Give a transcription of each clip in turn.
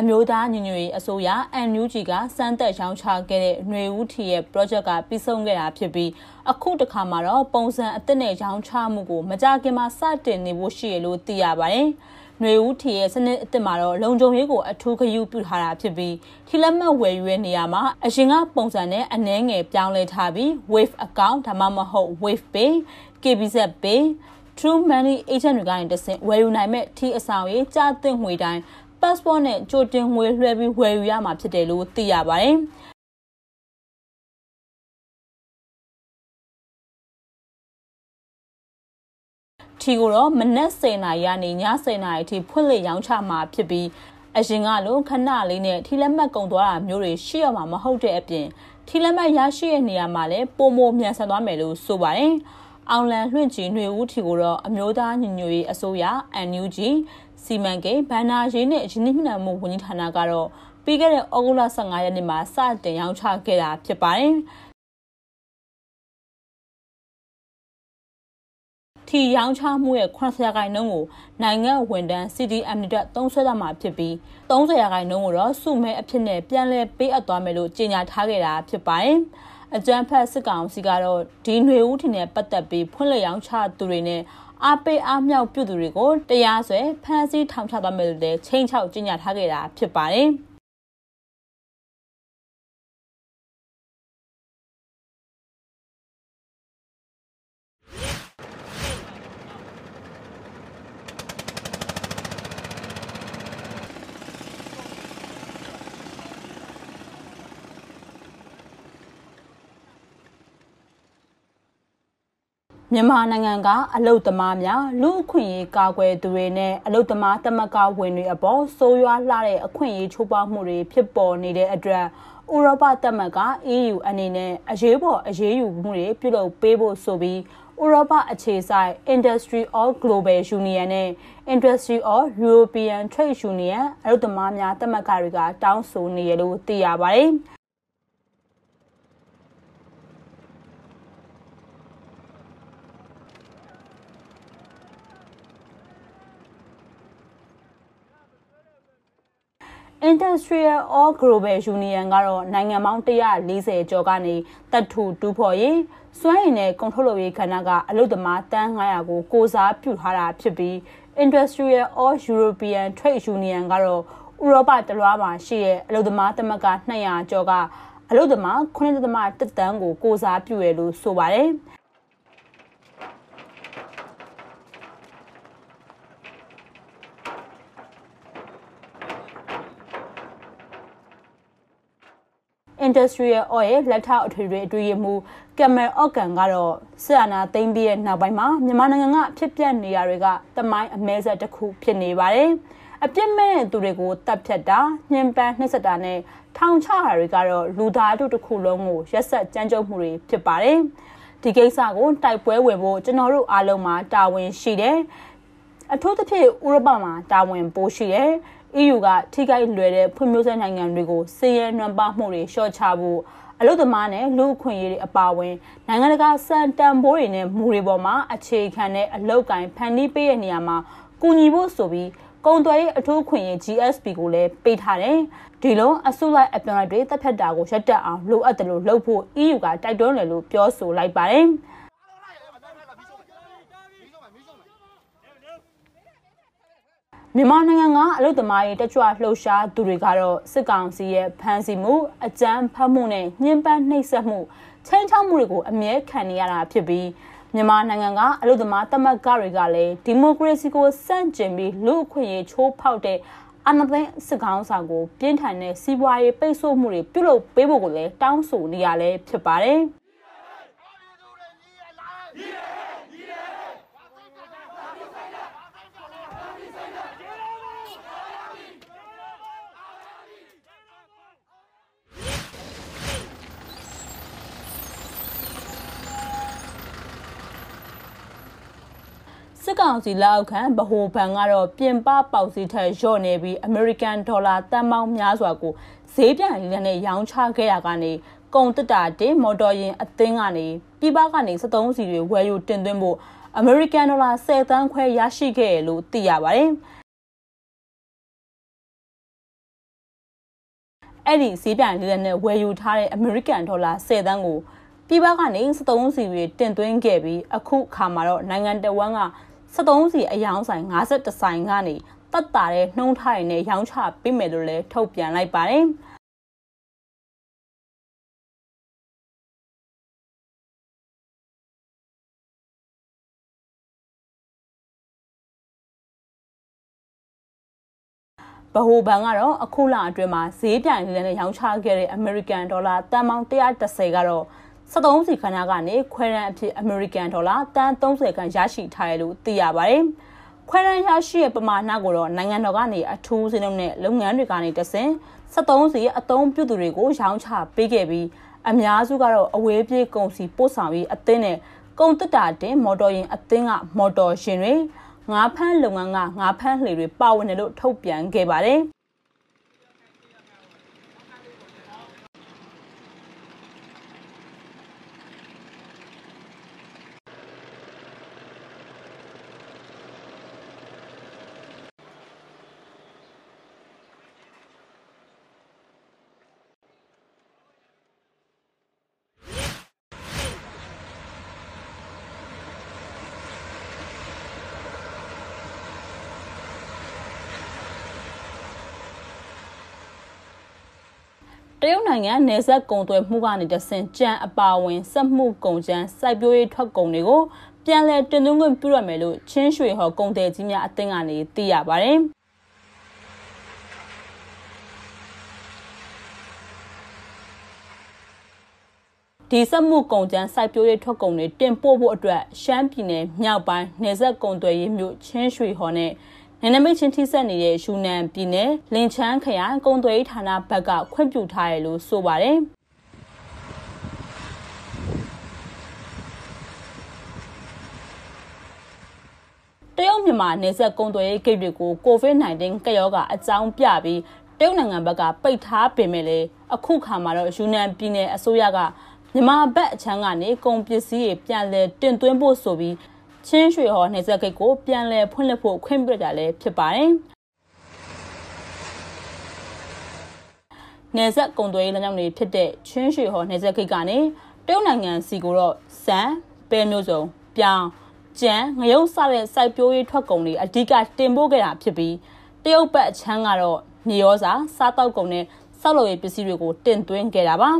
အမျိုးသားညီညွတ်ရေးအစိုးရ NUG ကစမ်းသက်ရောင်းချခဲ့တဲ့ຫນွေဦးထီရဲ့ project ကပြီးဆုံးခဲ့တာဖြစ်ပြီးအခုတခါမှာတော့ပုံစံအသစ်နဲ့ရောင်းချမှုကိုမကြခင်မှာစတင်နေဖို့ရှိရလို့သိရပါတယ်။ຫນွေဦးထီရဲ့စနစ်အသစ်မှာတော့လုံခြုံရေးကိုအထူးဂရုပြုထားတာဖြစ်ပြီးထီလက်မှတ်ဝယ်ယူတဲ့နေရာမှာအရင်ကပုံစံနဲ့အနှဲငယ်ပြောင်းလဲထားပြီး Wave account ဒါမှမဟုတ် Wave Pay, KBZ Pay True Money Agent တွေကနေတဆင့်ဝယ်ယူနိုင်မဲ့ထီအဆောင်ရေးကြားသွင်းငွေတိုင်း passport နဲ့ကြိုတင်ငွေလွှဲပြီးဝယ်ယူရမှာဖြစ်တယ်လို့သိရပါတယ်။ထီကိုတော့မနက်10:00နာရီကနေည10:00နာရီအထိဖွင့်လှစ်ရောင်းချမှာဖြစ်ပြီးအရင်ကလိုခဏလေးနဲ့ထီလက်မှတ်ကုန်သွားတာမျိုးတွေရှိရမှာမဟုတ်တဲ့အပြင်ထီလက်မှတ်ရရှိတဲ့နေရာမှာလည်းပုံမမြန်ဆန်သွားမယ်လို့ဆိုပါတယ်။အောင်လန်လွှင့်ချီຫນွေဦးထီကိုတော့အမျိုးသားညီညွတ်ရေးအစိုးရ NUG စီမံကိန်းဘဏ္ဍာရေးနဲ့ရင်းနှီးမြှုပ်နှံမှုဝန်ကြီးဌာနကတော့ပြီးခဲ့တဲ့ဩဂုတ်လ15ရက်နေ့မှာစတင်ရောင်းချခဲ့တာဖြစ်ပါတယ်။ထီရောင်းချမှုရဲ့80ရာခိုင်နှုန်းကိုနိုင်ငံဝန်ထမ်း CDM တွေတုံးဆွဲသွားမှာဖြစ်ပြီး30ရာခိုင်နှုန်းကိုတော့စုမဲအဖြစ်နဲ့ပြန်လည်ပေးအပ်သွားမယ်လို့ကြေညာထားခဲ့တာဖြစ်ပါတယ်။အကြံဖတ်စစ်ကောင်စီကတော့ဒီຫນွေဦးထင်နဲ့ပတ်သက်ပြီးဖွင့်လှစ်ရောင်းချသူတွေနဲ့ အားပေးအားမြောက်ပြုသူတွေကိုတရားစွဲဖမ်းဆီးထောင်ချသွားမယ်လို့လည်းချိန်ချောက်ကြေညာထားခဲ့တာဖြစ်ပါတယ်။ မြန်မာနိုင်ငံကအလုတ်သမားများလူအခွင့်အရေးကာကွယ်သူတွေနဲ့အလုတ်သမားတမကဝင်တွေအပေါ်ဆိုးရွားလှတဲ့အခွင့်အရေးချိုးဖောက်မှုတွေဖြစ်ပေါ်နေတဲ့အတွက်ဥရောပသမဂ္ဂ EU အနေနဲ့အရေးပေါ်အရေးယူမှုတွေပြုလုပ်ပေးဖို့ဆိုပြီးဥရောပအခြေစိုက် Industry of Global Union နဲ့ Industry of European Trade Union အလုတ်သမားများသမဂ္ဂတွေကတောင်းဆိုနေရလို့သိရပါတယ်။ Industrial or Global Union ကတော့နိုင်ငံပေါင်း140ကျော်ကနေတပ်ထူတူးဖော်ရေးစွမ်းရည်နဲ့ကုန်ထုတ်လုပ်ရေးခန္ဓာကအလုပ်သမားတန်း900ကိုကိုစားပြုထားတာဖြစ်ပြီး Industrial or European Trade Union ကတော့ဥရောပတလွှားမှာရှိတဲ့အလုပ်သမားသမဂ္ဂ200ကျော်ကအလုပ်သမား9.1တန်းကိုကိုစားပြုရလို့ဆိုပါတယ်။ Industrial Oil လက်ထောက်အထွေထွေအတွင်းရမှုကင်မယ်အော့ကန်ကတော့စစ်အာဏာသိမ်းပြီးတဲ့နောက်ပိုင်းမှာမြန်မာနိုင်ငံကဖြစ်ပျက်နေရတွေကတမိုင်းအမဲဆက်တစ်ခုဖြစ်နေပါတယ်။အပြစ်မဲ့တဲ့သူတွေကိုတပ်ဖြတ်တာညှဉ်းပန်းနှိပ်စက်တာနဲ့ထောင်ချတာတွေကတော့လူသားတို့တစ်ခုလုံးကိုရက်ဆက်ကြမ်းကြုတ်မှုတွေဖြစ်ပါတယ်။ဒီကိစ္စကိုတိုက်ပွဲဝင်ဖို့ကျွန်တော်တို့အားလုံးမှာတာဝန်ရှိတယ်။အထူးသဖြင့်ဥရောပမှာတာဝန်ပိုရှိတယ်။ EU ကထိခိုက်လွယ်တဲ့ဖွံ့ဖြိုးဆဲနိုင်ငံတွေကိုစီးရဲနှံပါမှုတွေလျှော့ချဖို့အလုပ်သမားနဲ့လူအခွင့်အရေးတွေအပါအဝင်နိုင်ငံတကာစံတန်ဖိုးတွေနဲ့မူတွေပေါ်မှာအခြေခံတဲ့အလုပ်ကိုင်ဖန်တီးပေးတဲ့နေရာမှာကူညီဖို့ဆိုပြီးကုန်သွယ်ရေးအထူးခွင့်ရေး GSP ကိုလည်းပေးထားတယ်။ဒီလိုအစုလိုက်အပြုံလိုက်တွေတပ်ဖြတ်တာကိုရပ်တန့်အောင်လိုအပ်တယ်လို့လုပ်ဖို့ EU ကတိုက်တွန်းတယ်လို့ပြောဆိုလိုက်ပါတယ်။ မြန်မာနိုင်ငံကအလုသမားရေးတကြွလှုပ်ရှားသူတွေကတော့စစ်ကောင်စီရဲ့ဖမ်းဆီးမှုအကြမ်းဖက်မှုနဲ့ညှဉ်းပန်းနှိပ်စက်မှုချင်းချောက်မှုတွေကိုအမြဲခံနေရတာဖြစ်ပြီးမြန်မာနိုင်ငံကအလုသမားတမတ်ကတွေကလည်းဒီမိုကရေစီကိုစန့်ကျင်ပြီးလူအခွင့်အရေးချိုးဖောက်တဲ့အာဏာသိမ်းစစ်ကောင်ဆောင်ကိုပြင်းထန်တဲ့စီးပွားရေးပိတ်ဆို့မှုတွေပြုလုပ်ပေးဖို့ကိုလည်းတောင်းဆိုနေရလဲဖြစ်ပါတယ်။ စစ်ကောင်စီလက်အောက်ခံဗဟိုဘဏ်ကတော့ပြင်ပပေါက်စီထက်လျော့နေပြီးအမေရိကန်ဒေါ်လာတန်ပေါင်းများစွာကိုဈေးပြန်လည်နဲ့ရောင်းချခဲ့ရကနေကုန်တက်တာတင်မော်တော်ယာဉ်အသင်းကနေပြည်ပကနေ73စီတွေဝယ်ယူတင်သွင်းဖို့အမေရိကန်ဒေါ်လာ10သန်းခွဲရရှိခဲ့လို့သိရပါတယ်။အဲ့ဒီဈေးပြိုင်လေးနဲ့ဝယ်ယူထားတဲ့အမေရိကန်ဒေါ်လာ10သန်းကိုပြည်ပကနေ73စီတွေတင်သွင်းခဲ့ပြီးအခုခါမှာတော့နိုင်ငံတော်ဝန်က 73စီအယောင်းဆိုင်52ဆိုင်ကနေတတ်တာတဲ့နှုံးထားရနဲ့ရောင်းချပေးမယ်လို့လည်းထုတ်ပြန်လိုက်ပါတယ်။ဗဟိုဘဏ်ကတော့အခုလအတွင်းမှာဈေးပြိုင်လေးနဲ့ရောင်းချခဲ့တဲ့အမေရိကန်ဒေါ်လာတန်ပေါင်း130ကတော့ 73စီခန်းကနေခွဲရန်အဖြစ်အမေရိကန်ဒေါ်လာတန်30ခန်းရရှိထားတယ်လို့သိရပါတယ်။ခွဲရန်ရရှိတဲ့ပမာဏကိုတော့နိုင်ငံတော်ကနေအထူးစည်းလုံးနဲ့လုပ်ငန်းတွေကနေတဆင့်73စီအသုံးပြုသူတွေကိုရောင်းချပေးခဲ့ပြီးအများစုကတော့အဝေးပြေးကုန်စည်ပို့ဆောင်ပြီးအသင်းနဲ့ကုန်တက်တာတင်မော်တော်ယာဉ်အသင်းကမော်တော်ရှင်တွေငါးဖမ်းလုပ်ငန်းကငါးဖမ်းလှေတွေပါဝင်တယ်လို့ထုတ်ပြန်ခဲ့ပါတယ်။ တရုတ်နိုင်ငံနယ်စပ်ကုန်သွယ်မှုကနေတဆင့်ကြံအပါဝင်စက်မှုကုန်ကြမ်းစိုက်ပျိုးရေးထွက်ကုန်တွေကိုပြန်လည်တင်သွင်းခွင့်ပြုရမယ်လို့ချင်းရွှေဟော်ကုန်တယ်ကြီးများအသင်းကနေသိရပါတယ်။ဒီစက်မှုကုန်ကျန်းစိုက်ပျိုးရေးထွက်ကုန်တွေတင်ပို့ဖို့အတွက်ရှမ်းပြည်နယ်မြောက်ပိုင်းနယ်စပ်ကုန်သွယ်ရေးမြို့ချင်းရွှေဟော်နဲ့ နယ်နိမိတ်ချင်းထိစပ်နေတဲ့ယူနန်ပြည်နယ်လင်ချန်းခရိုင်ကုန်သွယ်ရေးဌာနဘက်ကခွင့်ပြုထားတယ်လို့ဆိုပါတယ်။တရုတ်မြန်မာနယ်စပ်ကုန်သွယ်ရေးဂိတ်တွေကို COVID-19 ကပ်ရောဂါအကြောင်းပြပြီးတရုတ်နိုင်ငံဘက်ကပိတ်ထားပေမဲ့လည်းအခုခါမှာတော့ယူနန်ပြည်နယ်အစိုးရကမြန်မာဘက်အချမ်းကနေကုန်ပစ္စည်းတွေပြန်လည်တင်သွင်းဖို့ဆိုပြီး ချင်းရွှေဟော်နေဆက်ဂိတ်ကိုပြန်လည်ဖွင့်လှစ်ဖို့ခွင့်ပြုတာလည်းဖြစ်ပါတယ်။နေဆက်ကုံသွေးလမ်းကြောင်းတွေဖြစ်တဲ့ချင်းရွှေဟော်နေဆက်ဂိတ်ကနေတရုတ်နိုင်ငံစီကိုတော့စံပဲမျိုးစုံပြောင်းကြံငရုတ်စတဲ့စိုက်ပျိုးရေးထွက်ကုန်တွေအဓိကတင်ပို့ခဲ့တာဖြစ်ပြီးတရုတ်ဘက်အချမ်းကတော့မြေရောစာစားတောက်ကုန်နဲ့ဆောက်လုပ်ရေးပစ္စည်းတွေကိုတင်သွင်းခဲ့တာပါ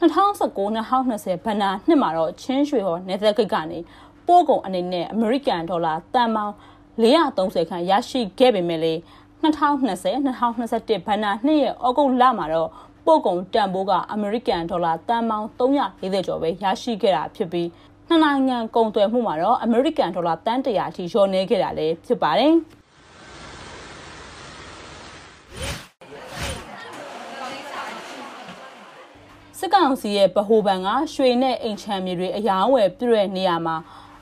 2019-2020ဘဏ္ဍာနှစ်မှာတော့ချင်းရွှေဟော်နေသက်ဂိတ်ကနေ ပို့ကုန်အနေနဲ့အမေရိကန်ဒေါ်လာတန်ပေါင်း430ခန့်ရရှိခဲ့ပေမဲ့လေ2020-2021ဘဏ္ဍာနှစ်ရဲ့ဩဂုတ်လမှာတော့ပို့ကုန်တန်ဖိုးကအမေရိကန်ဒေါ်လာတန်ပေါင်း340ကျော်ပဲရရှိခဲ့တာဖြစ်ပြီးနှစ်နိုင်ငံကုန်သွယ်မှုမှာတော့အမေရိကန်ဒေါ်လာတန်100အထိလျော့နေခဲ့တာလည်းဖြစ်ပါတယ်။စစ်ကောင်စီရဲ့ဗဟိုဘဏ်ကရွှေနဲ့အိမ်ချမ်းမြေတွေအယောင်းဝယ်ပြည့်တဲ့နေရာမှာ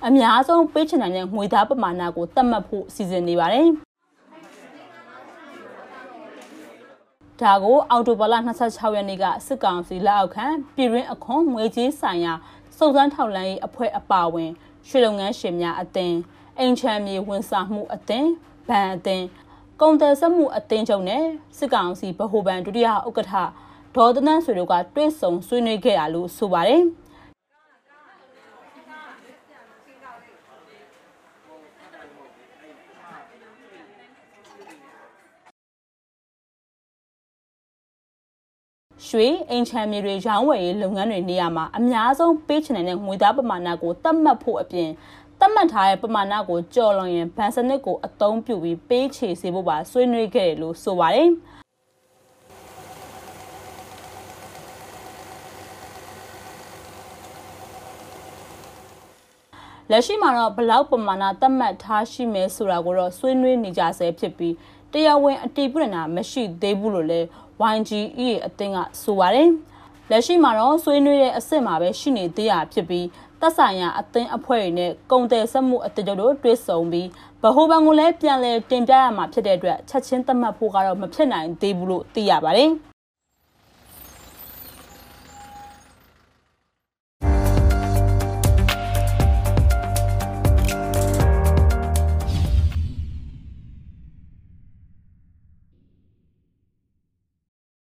အများဆုံးပေးချင်တဲ့ငွေသားပမာဏကိုသတ်မှတ်ဖို့စီစဉ်နေပါတယ်။ဒါကိုအော်တိုဘာလ26ရက်နေ့ကစစ်ကောင်စီလက်အောက်ခံပြည်တွင်းအခွန်ငွေကြေးဆိုင်ရာစုံစမ်းထောက်လှမ်းရေးအဖွဲ့အပါအဝင်ရွှေလုပ်ငန်းရှင်များအသင်းအိမ်ချမ်းမြေဝန်ဆောင်မှုအသင်းဗန်အသင်းကုန်တယ်စက်မှုအသင်းချုပ်နဲ့စစ်ကောင်စီဗဟိုဘဏ်ဒုတိယဥက္ကဋ္ဌဒေါ်တနန်းဆွေတို့ကတွဲဆုံဆွေးနွေးခဲ့ရလို့ဆိုပါတယ်။ ရွှေအိမ်ချမ်းမြေတွေရောင်းဝယ်ရေးလုပ်ငန်းတွေနေရာမှာအများဆုံးပေးချင်တဲ့ငွေသားပမာဏကိုသတ်မှတ်ဖို့အပြင်သတ်မှတ်ထားတဲ့ပမာဏကိုကျော်လွန်ရင်ဗန်စနစ်ကိုအသုံးပြုပြီးပေးချေစေဖို့ပါဆွေးနွေးခဲ့တယ်လို့ဆိုပါတယ်။လက်ရှိမှာတော့ဘလောက်ပမာဏသတ်မှတ်ထားရှိမယ်ဆိုတာကိုတော့ဆွေးနွေးနေကြဆဲဖြစ်ပြီးတရားဝင်အတည်ပြုနေတာမရှိသေးဘူးလို့လည်း YGE အသင်းကဆိုပါတယ်။လက်ရှိမှာတော့ဆွေးနွေးတဲ့အဆင့်မှာပဲရှိနေသေးတာဖြစ်ပြီးသက်ဆိုင်ရာအသင်းအဖွဲ့တွေနဲ့ကုန်တယ်ဆက်မှုအတကြတို့တွဲဆုံပြီးဗဟိုဘဏ်ကိုလည်းပြန်လည်တင်ပြရမှာဖြစ်တဲ့အတွက်ချက်ချင်းသတ်မှတ်ဖို့ကတော့မဖြစ်နိုင်သေးဘူးလို့သိရပါတယ်။